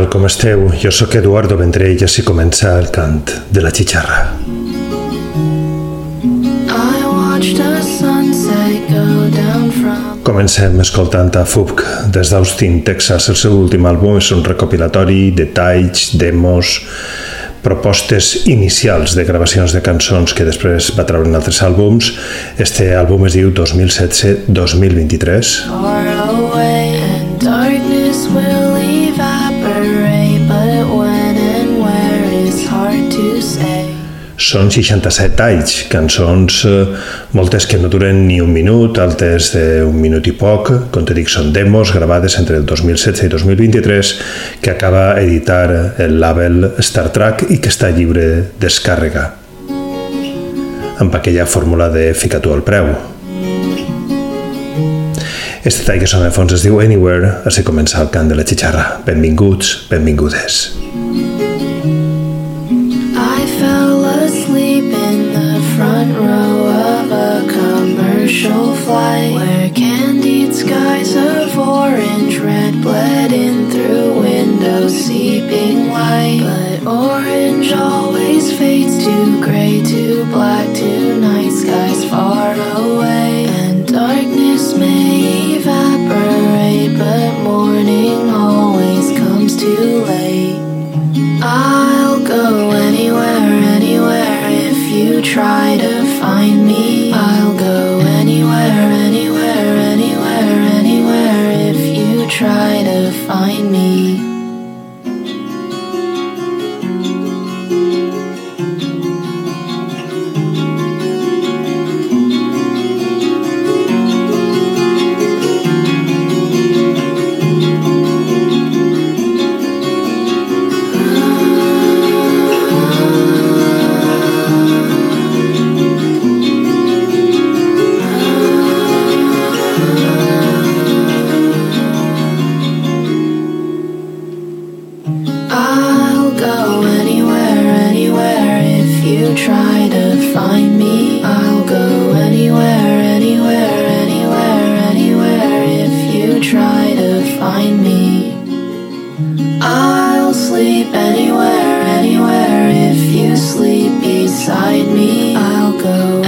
tal, com esteu? Jo sóc Eduardo Vendrell i així comença el cant de la xixarra. Comencem escoltant a Fubk des d'Austin, Texas. El seu últim àlbum és un recopilatori de talls, demos, propostes inicials de gravacions de cançons que després va treure en altres àlbums. Este àlbum es diu 2016-2023. Són 67 talls, cançons, eh, moltes que no duren ni un minut, altres d'un minut i poc, com te dic, són demos gravades entre el 2016 i 2023 que acaba editar el label Star Trek i que està lliure descàrrega amb aquella fórmula de fica tu el preu. Este tall que sona de fons es diu Anywhere, així comença el cant de la xixarra. Benvinguts, benvingudes. Commercial flight where candied skies of orange red bled in through windows seeping white. But orange always fades to gray to black to night skies far away. And darkness may evaporate but morning always comes too late. I'll go anywhere anywhere if you try find me. I'll sleep anywhere, anywhere if you sleep beside me. I'll go.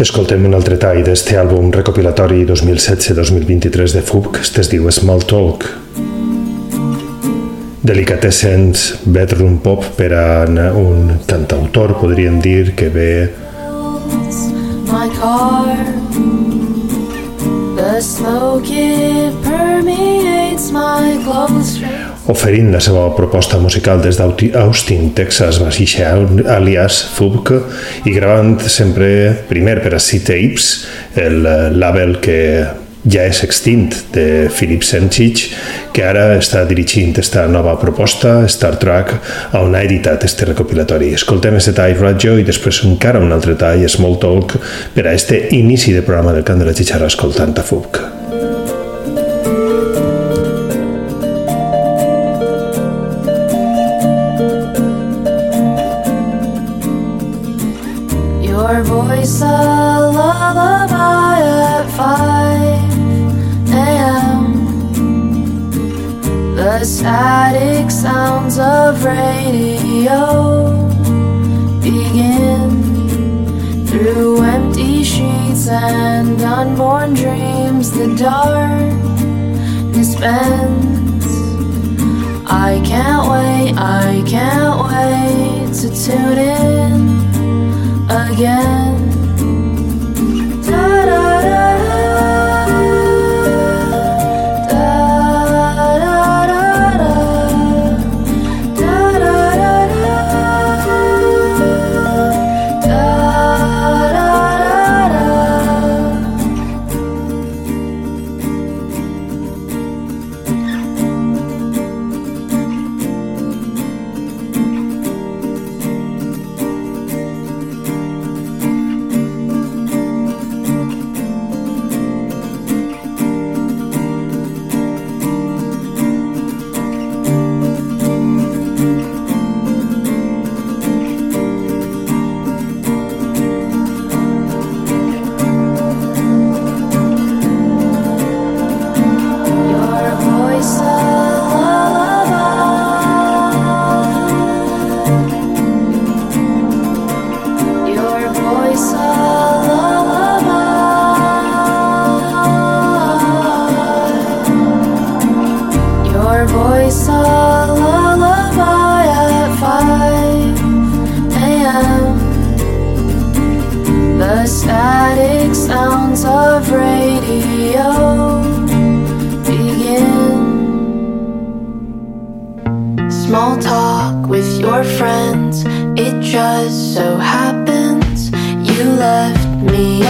Escoltem un altre tall d'este àlbum recopilatori 2017-2023 de FUB que es diu Small Talk. Delicatessens, bedroom pop per a un cantautor, podríem dir, que ve... My car, the smoke it permeates my clothes oferint la seva proposta musical des d'Austin, Texas, Basixa, alias Fubk, i gravant sempre, primer per a C-Tapes, el label que ja és extint de Philip Senchich, que ara està dirigint esta nova proposta, Star Trek, on ha editat este recopilatori. Escoltem este tall Radio i després encara un altre tall, Small Talk, per a este inici de programa del Cant de la Xixarra escoltant a Fubk. Of radio begin through empty sheets and unborn dreams. The darkness bends. I can't wait, I can't wait to tune in again. Friends. It just so happens you left me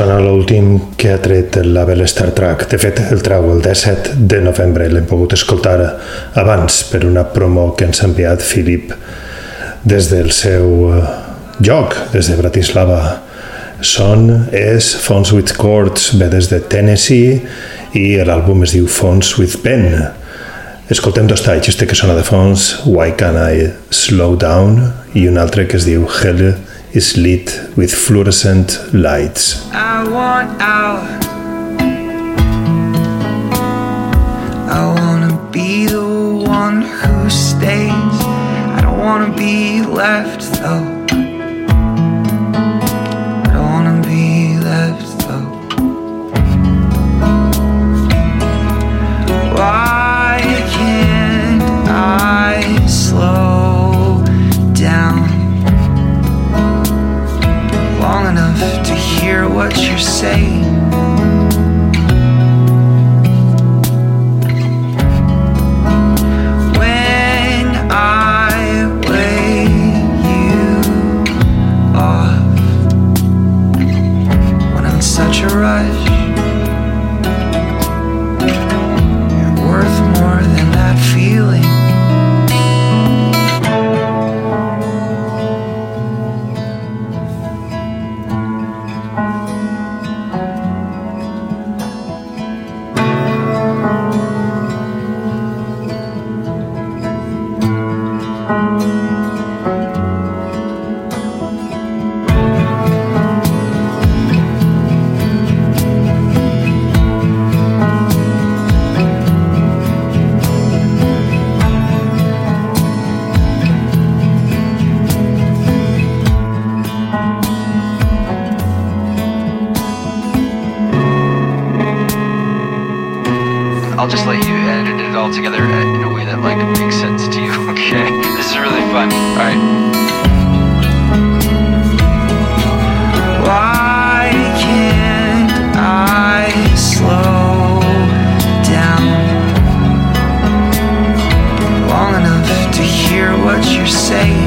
Sona l'últim que ha tret el label Star Trek. De fet, el trau el 17 de novembre. L'hem pogut escoltar abans per una promo que ens ha enviat Filip des del seu eh, lloc, des de Bratislava. Son és Phones with Chords, ve des de Tennessee i l'àlbum es diu Phones with Pen. Escoltem dos talls, este que sona de fons, Why Can I Slow Down, i un altre que es diu Hell is lit with fluorescent lights. I want out. I wanna be the one who stays. I don't wanna be left though. hear what you're saying. When I weigh you off, when I'm such a rush. all together uh, in a way that like makes sense to you. Okay, this is really fun. All right. Why can't I slow down long enough to hear what you're saying?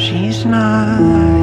she's not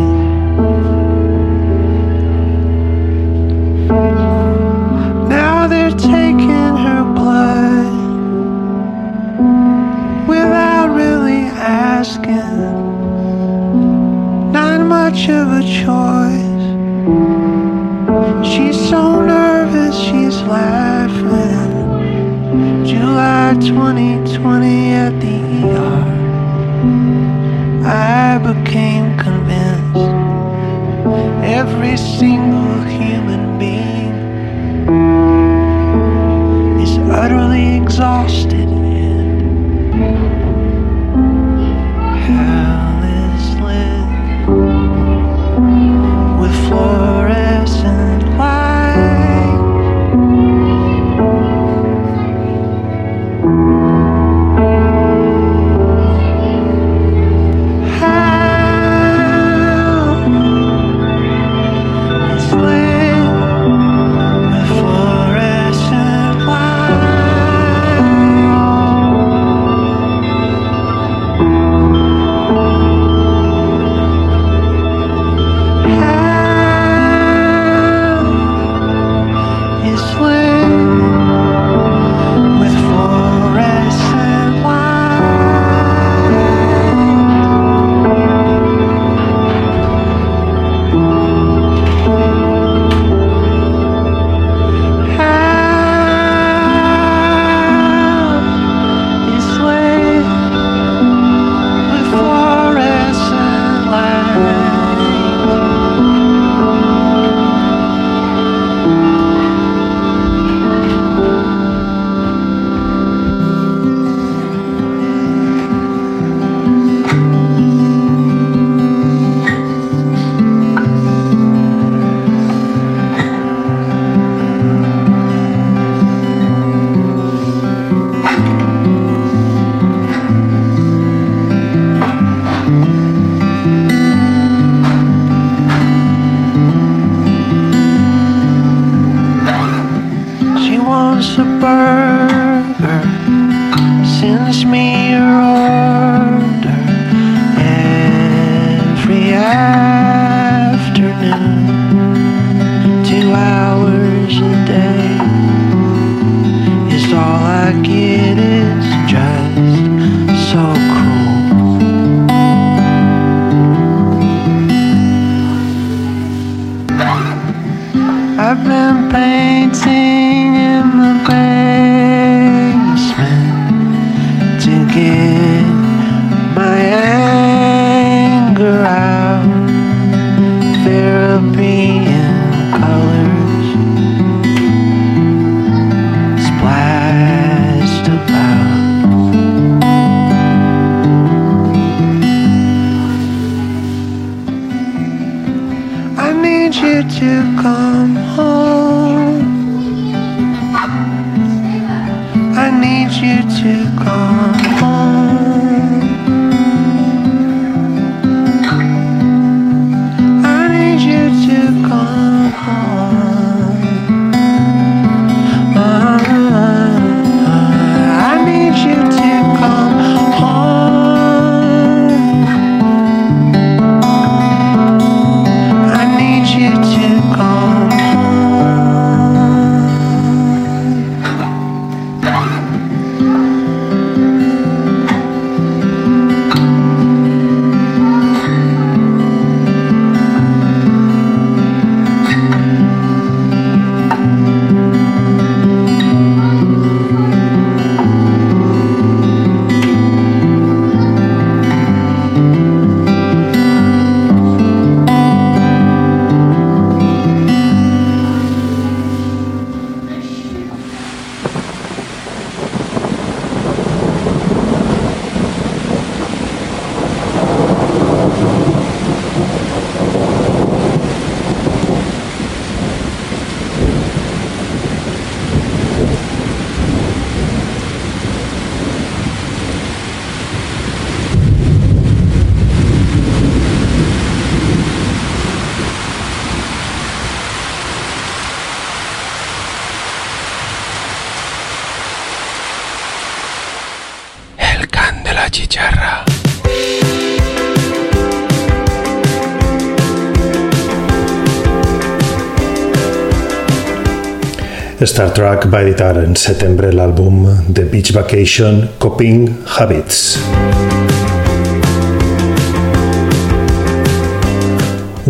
Star Trek va editar en setembre l'àlbum The Beach Vacation Coping Habits.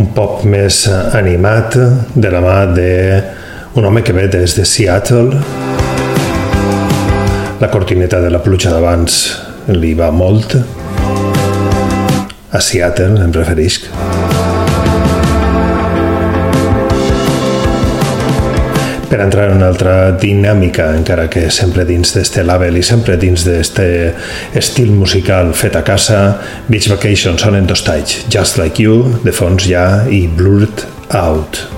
Un pop més animat de la mà de un home que ve des de Seattle la cortineta de la pluja d'abans li va molt. A Seattle, em referisc. Per entrar en una altra dinàmica, encara que sempre dins d'este label i sempre dins d'este estil musical fet a casa, Beach Vacation són en dos talls, Just Like You, de fons ja, i Blurred Out.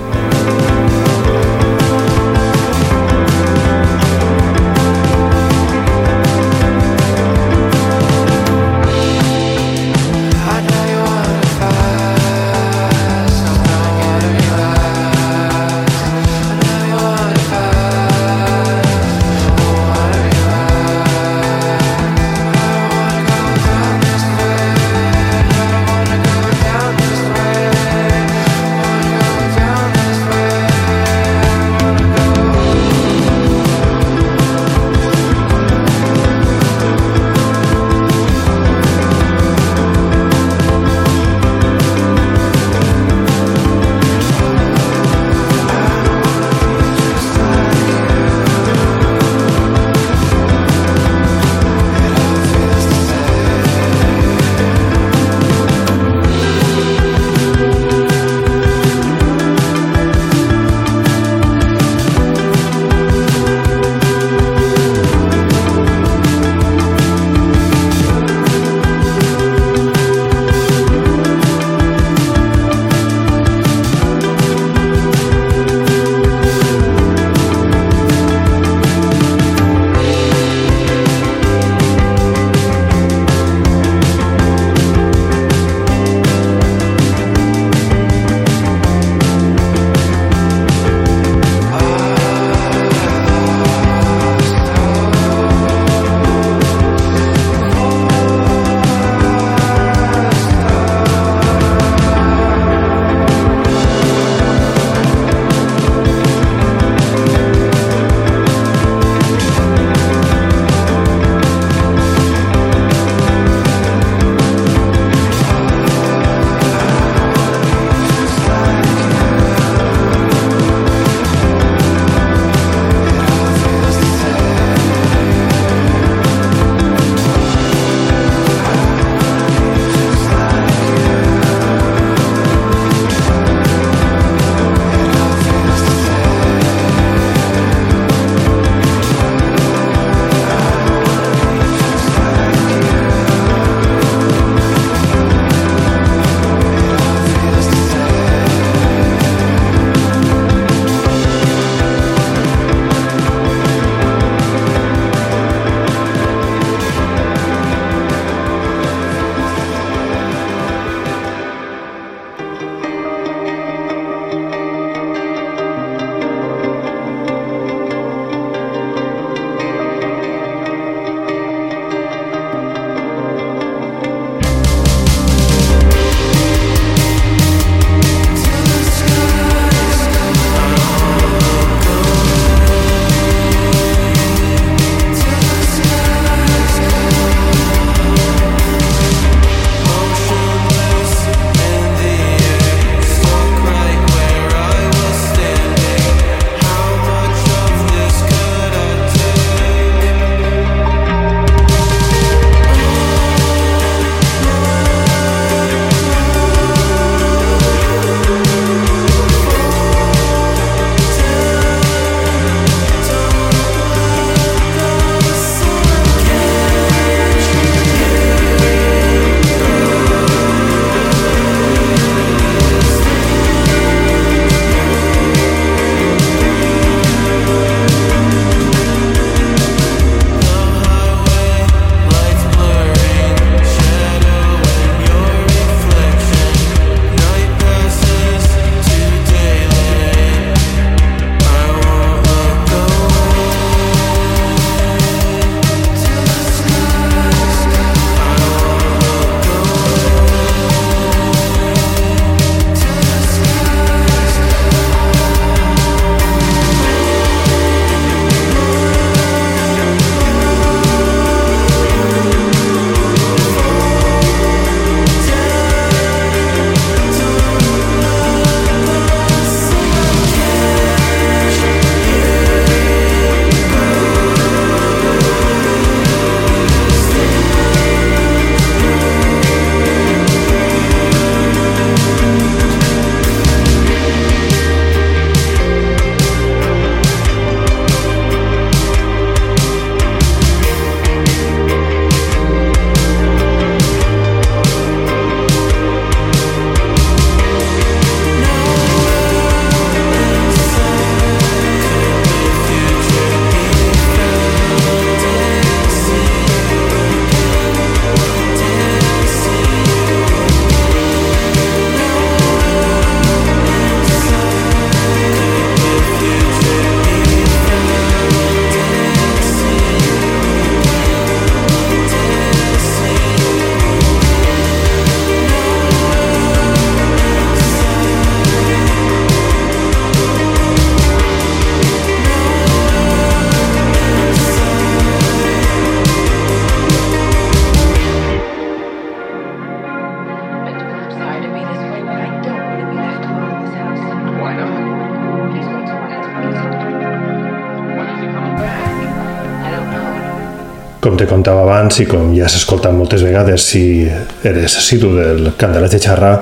Com te contava abans i com ja s'ha escoltat moltes vegades si eres assidu del Candelats de Xarra,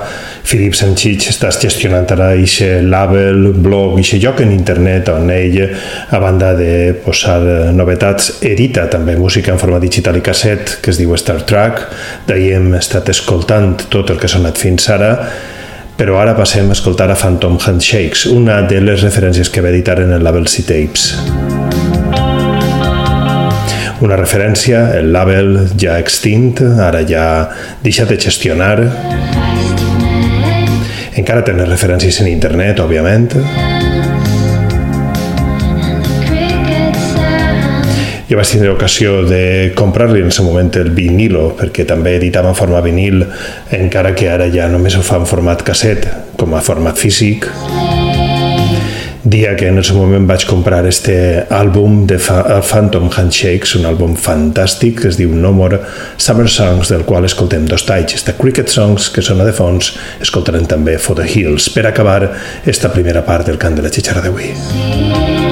Philip Sanchich estàs gestionant ara ixe label, blog, ixe lloc en internet on ell, a banda de posar novetats, edita també música en forma digital i casset que es diu Star Trek. D'ahir hem estat escoltant tot el que ha sonat fins ara però ara passem a escoltar a Phantom Handshakes, una de les referències que va editar en el label C-Tapes. Una referència, el label ja extint, ara ja deixat de gestionar. Encara tenen referències en internet, òbviament. Jo vaig tindre ocasió de comprar-li en el moment el vinilo, perquè també editava en forma vinil, encara que ara ja només ho fa en format casset, com a format físic. Dia que en el seu moment vaig comprar este àlbum de Fa Phantom Handshakes, un àlbum fantàstic que es diu No More Summer Songs, del qual escoltem dos talls. Esta Cricket Songs, que sona de fons, escoltarem també For the Hills, per acabar esta primera part del cant de la xitxarra d'avui. Summer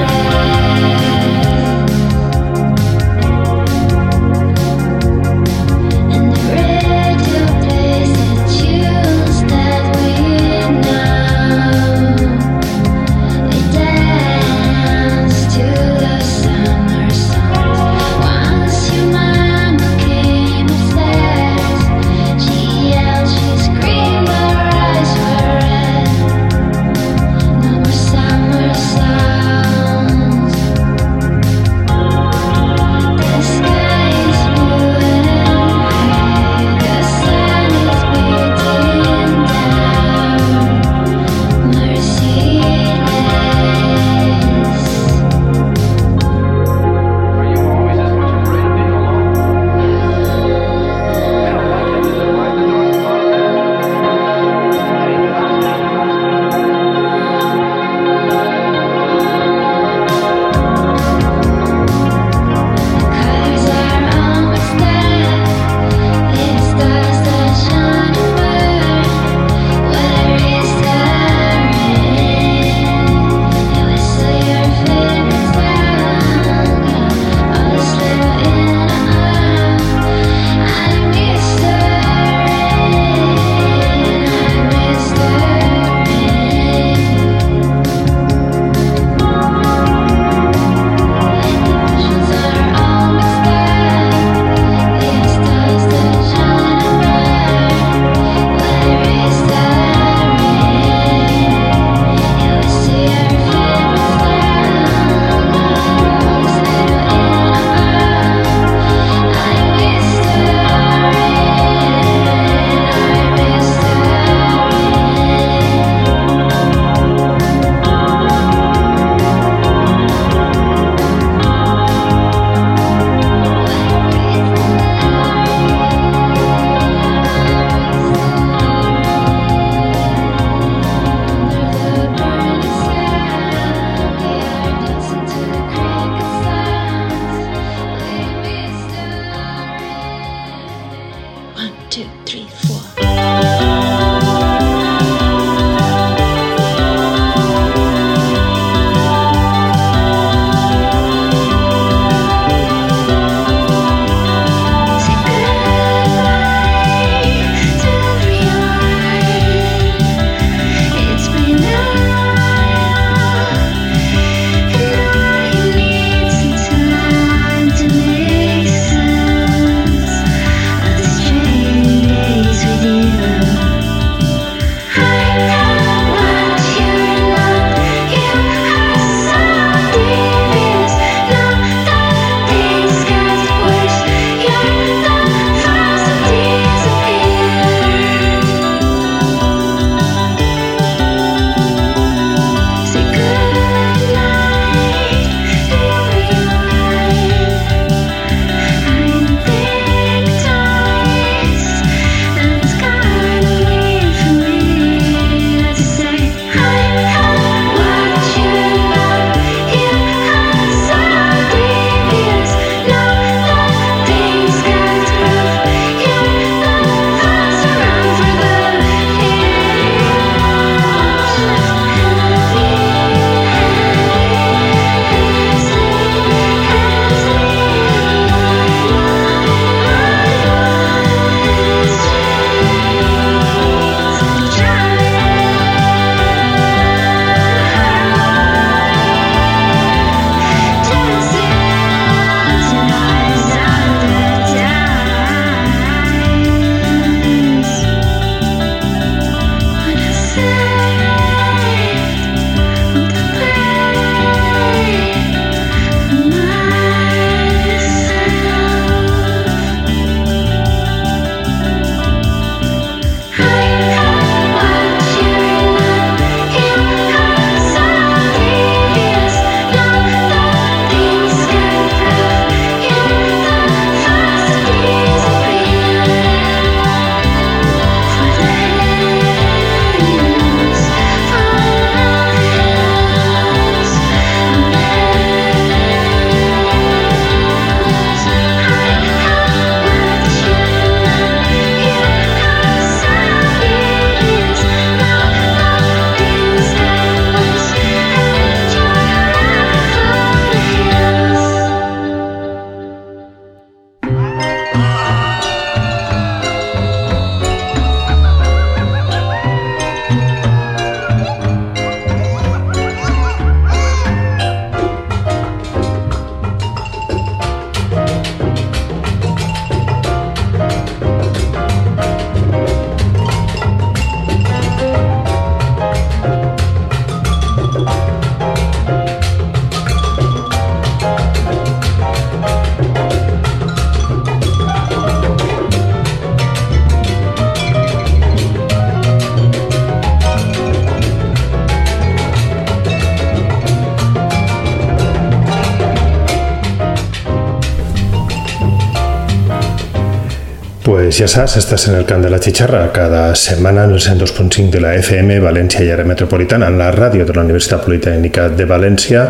Pues ja saps, estàs en el camp de la xixarra cada setmana en el 102.5 de la FM València i Àrea Metropolitana en la ràdio de la Universitat Politècnica de València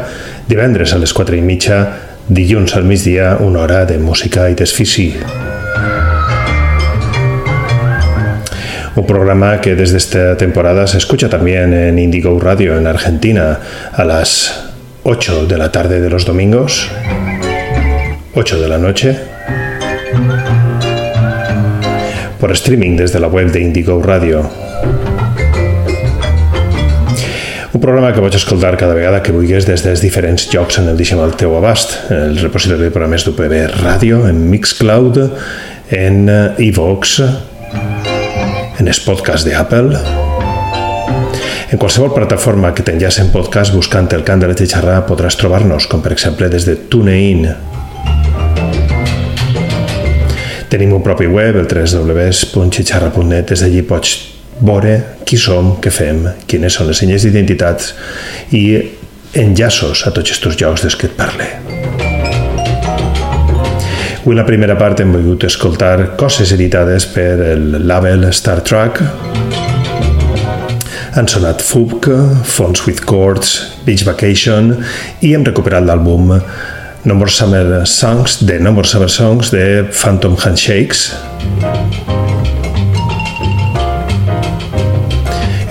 divendres a les 4 i mitja dilluns al migdia una hora de música i desfici. Un programa que desde esta temporada se escucha también en Indigo Radio en Argentina a las 8 de la tarde de los domingos, 8 de la noche, por streaming desde la web de Indigo Radio. Un programa que pots escoltar cada vegada que vulguis des dels diferents llocs en el Deixem al teu abast, el repositori de programes d'UPB Ràdio, en Mixcloud, en iVox, en els podcasts d'Apple, en qualsevol plataforma que t'enllaci en podcast buscant el cant de la xixarra podràs trobar-nos, com per exemple des de TuneIn. Tenim un propi web, el www.xixarra.net, des d'allí pots veure qui som, què fem, quines són les senyes d'identitats i enllaços a tots aquests llocs des que et parle. Avui la primera part hem volgut escoltar coses editades per el label Star Trek. Han sonat Fubk, Phones with Chords, Beach Vacation i hem recuperat l'àlbum No More Summer Songs de No More Summer Songs de Phantom Handshakes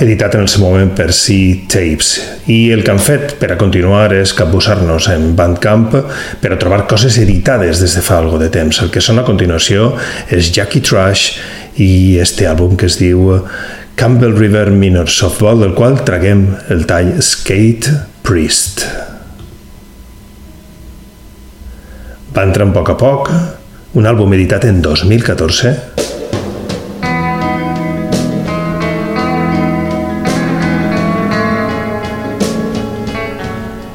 editat en el seu moment per C Tapes. I el que han fet per a continuar és capbussar-nos en Bandcamp per a trobar coses editades des de fa algo de temps. El que són a continuació és Jackie Trash i este àlbum que es diu Campbell River Minor Softball, del qual traguem el tall Skate Priest. Va entrar a poc a poc, un àlbum editat en 2014,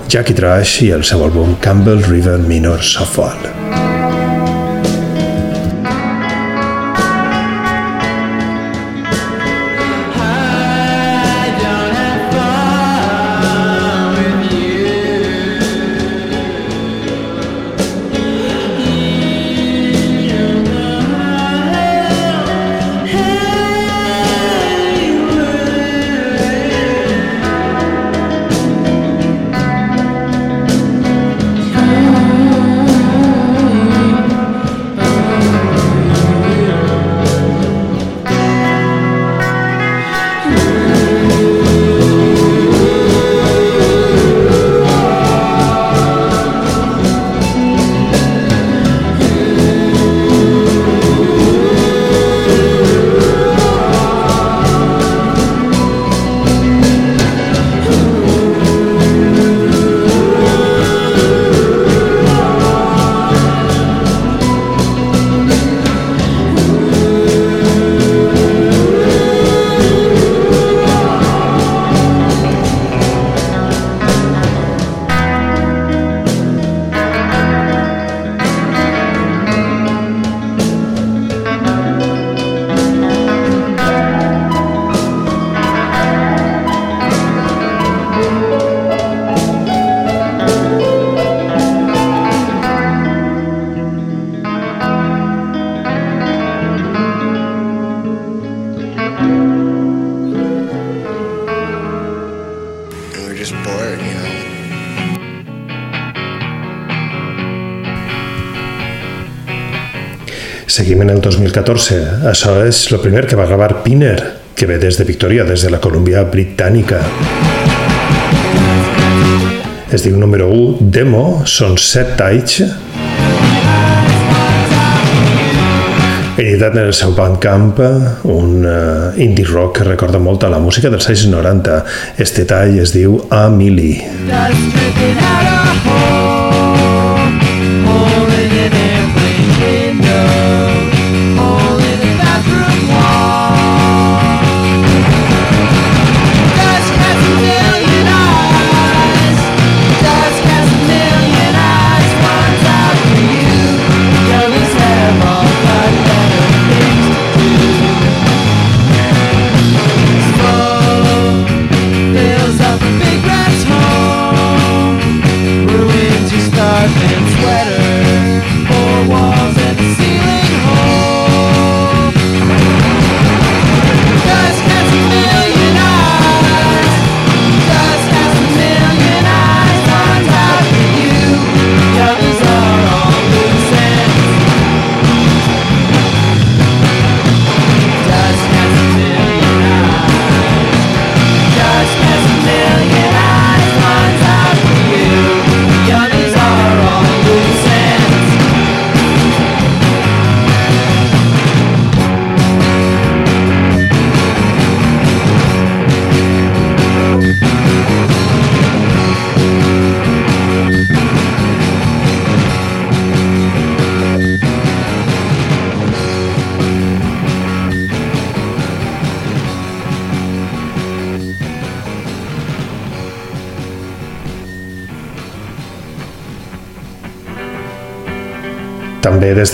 Jackie Trash i el seu àlbum Campbell River Minor Softball. 2014. Això és el primer que va gravar Pinner, que ve des de Victoria, des de la Colúmbia Britànica. Es diu número 1, Demo, són 7 talls. Editat en el seu Bandcamp, un uh, indie rock que recorda molt a la música dels anys 90. Este tall es diu Amelie. Fills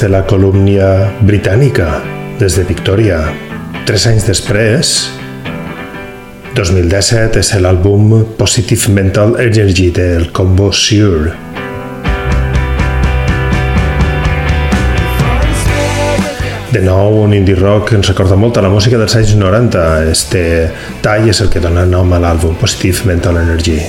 de la colúmbia britànica, des de Victoria. Tres anys després, 2017 és l'àlbum Positive Mental Energy del combo Sure. De nou, un indie rock ens recorda molt a la música dels anys 90. Este tall és el que dona nom a l'àlbum Positive Mental Energy.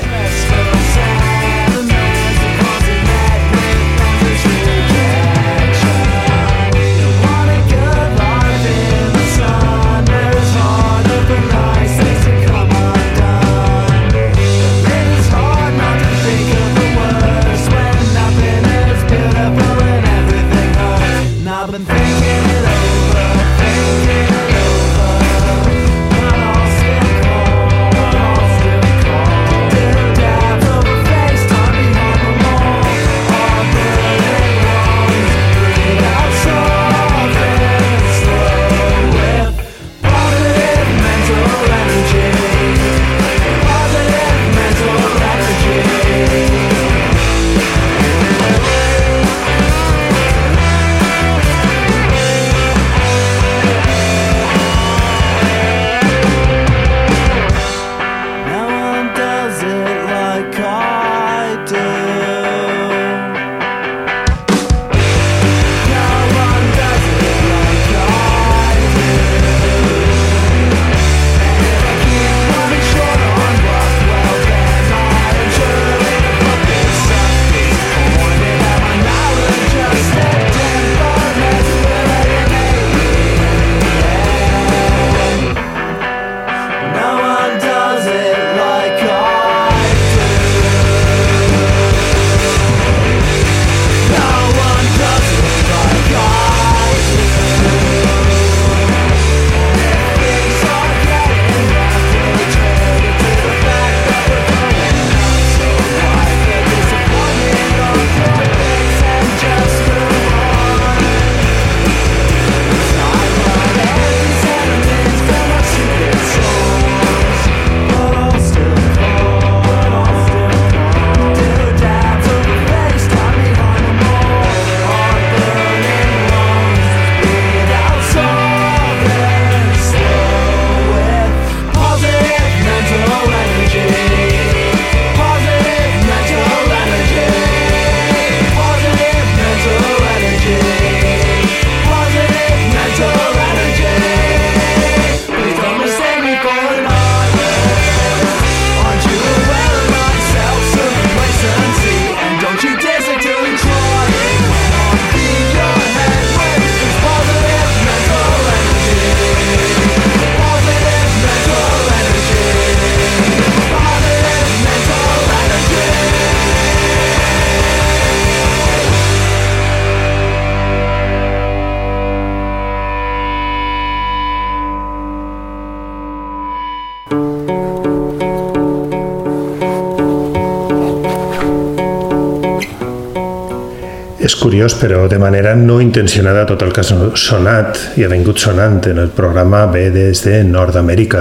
És curiós, però de manera no intencionada tot el que ha sonat i ha vingut sonant en el programa ve des de Nord-Amèrica.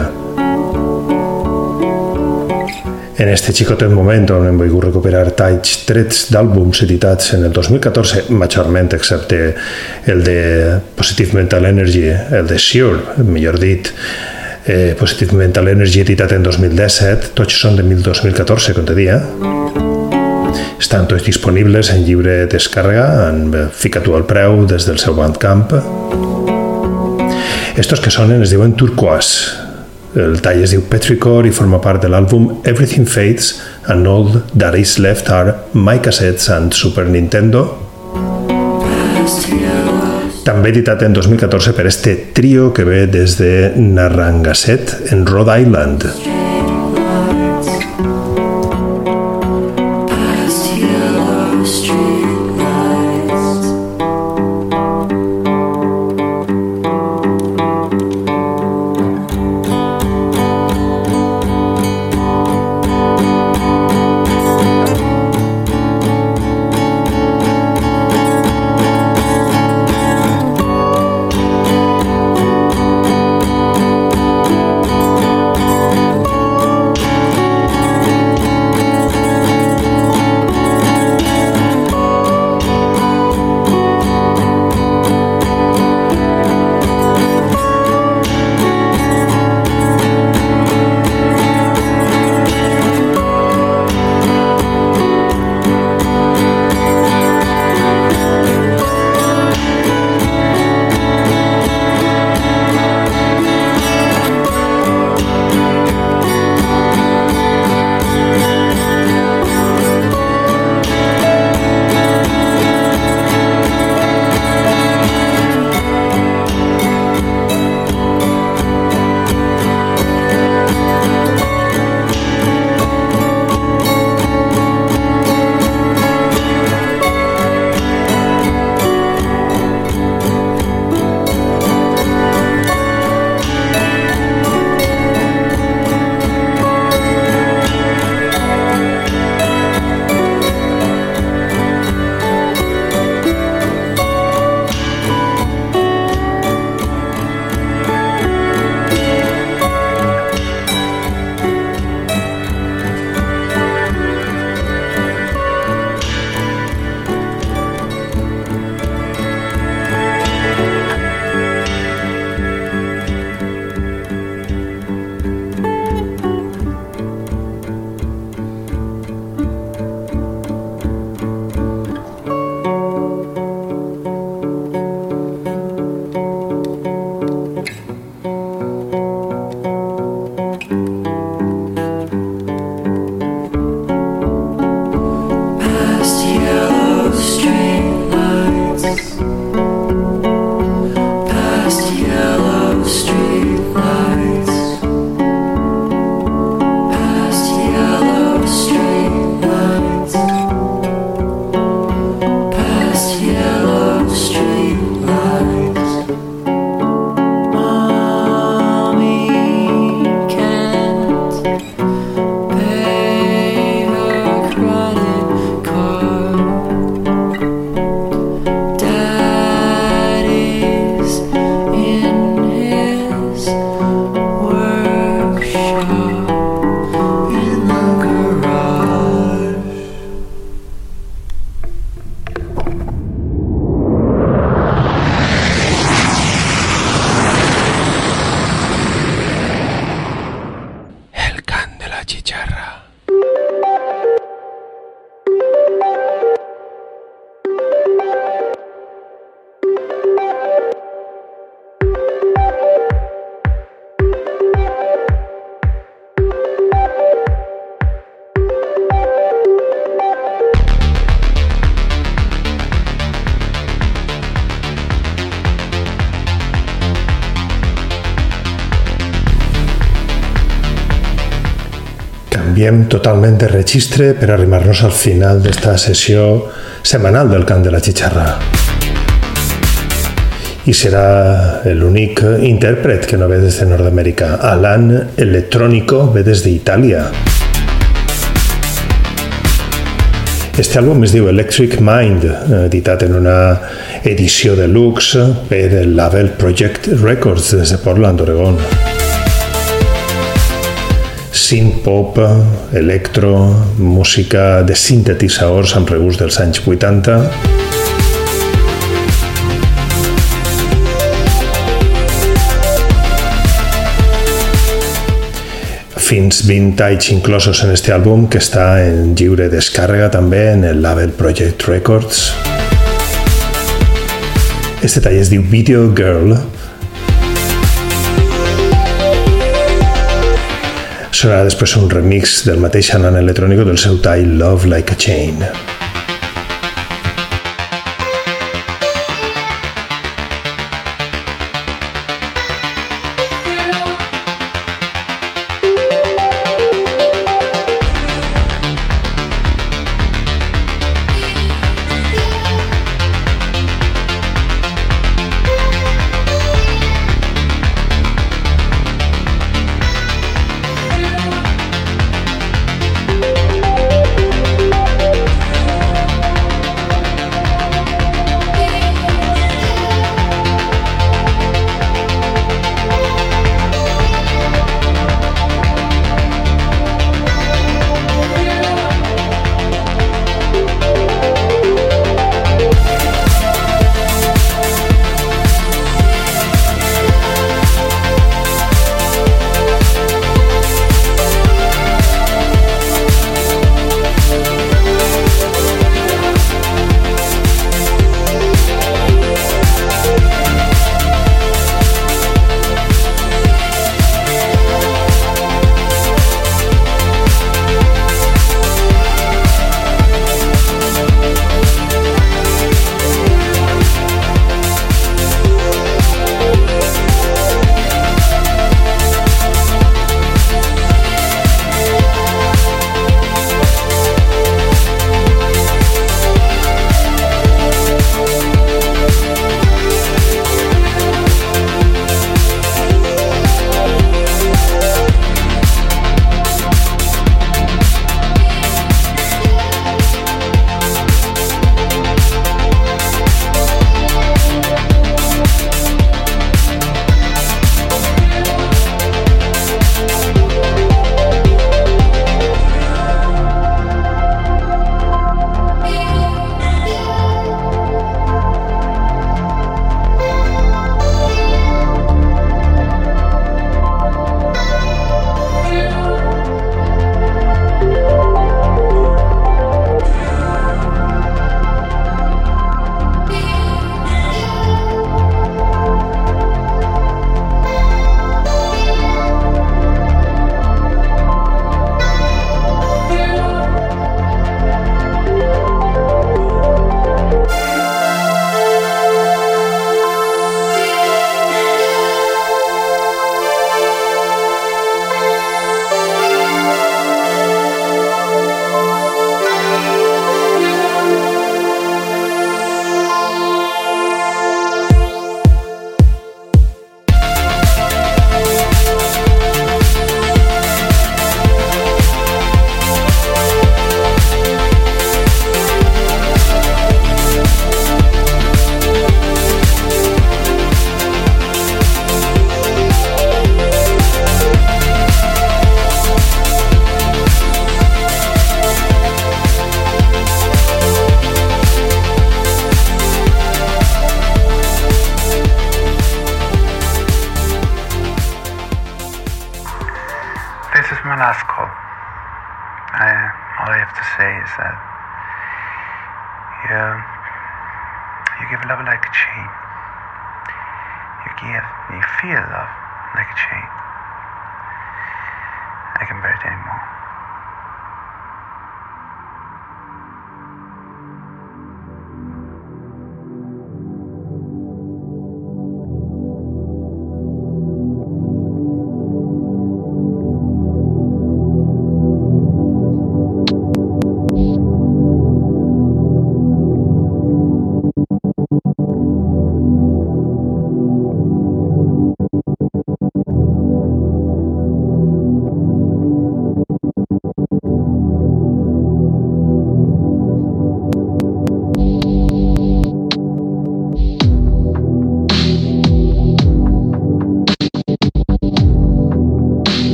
En este xicotet moment on hem volgut recuperar talls trets d'àlbums editats en el 2014, majorment excepte el de Positive Mental Energy, el de Sure, millor dit, eh, Positive Mental Energy editat en 2017, tots són de 2014, com te dia. Estan tots disponibles en lliure descàrrega, en fica tu el preu des del seu Bandcamp. Estos que sonen es diuen Turquoise. El tall es diu Petrichor i forma part de l'àlbum Everything Fades and All That Is Left Are My Cassettes and Super Nintendo, també editat en 2014 per este trio que ve des de Narragansett, en Rhode Island. Canviem totalment de registre per arribar-nos al final d'esta sessió setmanal del cant de la xixarra. I serà l'únic intèrpret que no ve des de Nord-Amèrica. Alan Electrónico ve des d'Itàlia. Este àlbum es diu Electric Mind, editat en una edició de luxe, ve del label Project Records des de Portland, Oregon. Synth pop, electro, música de sintetitzadors amb regust dels anys 80. Fins 20 anys inclosos en este àlbum que està en lliure descàrrega també en el label Project Records. Este tall es diu Video Girl Sonarà després un remix del mateix Alan Electrónico del seu tall Love Like a Chain.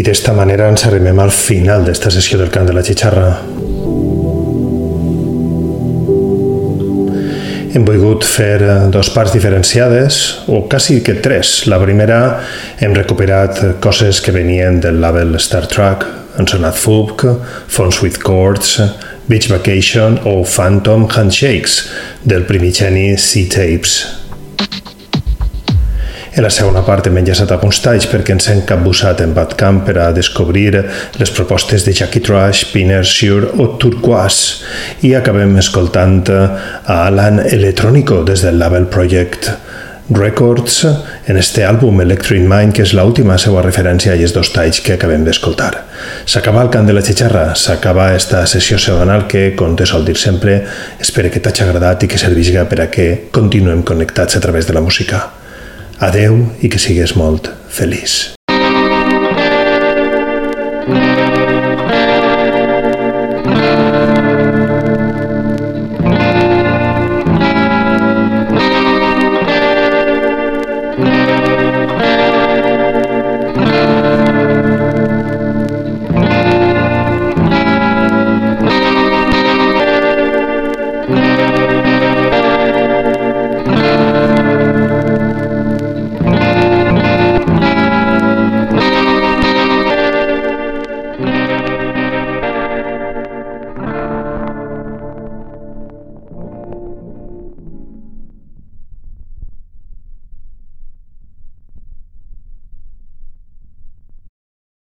I d'esta manera ens arribem al final d'esta sessió del cant de la xixarra. Hem volgut fer eh, dos parts diferenciades, o quasi que tres. La primera hem recuperat coses que venien del label Star Trek, han sonat Fubk, Phones with Chords, Beach Vacation o Phantom Handshakes del primigeni Sea Tapes. En la segona part hem enllaçat alguns talls perquè ens hem capbussat en Badcamp per a descobrir les propostes de Jackie Trash, Pinner, Sure o Turquoise i acabem escoltant a Alan Electrónico des del label Project Records en este àlbum Electric Mind, que és l'última seva referència a aquests dos talls que acabem d'escoltar. S'acaba el cant de la xixarra, s'acaba esta sessió setmanal que, com te sol dir sempre, espero que t'hagi agradat i que servisca per a que continuem connectats a través de la música. Adeu i que sigues molt feliç.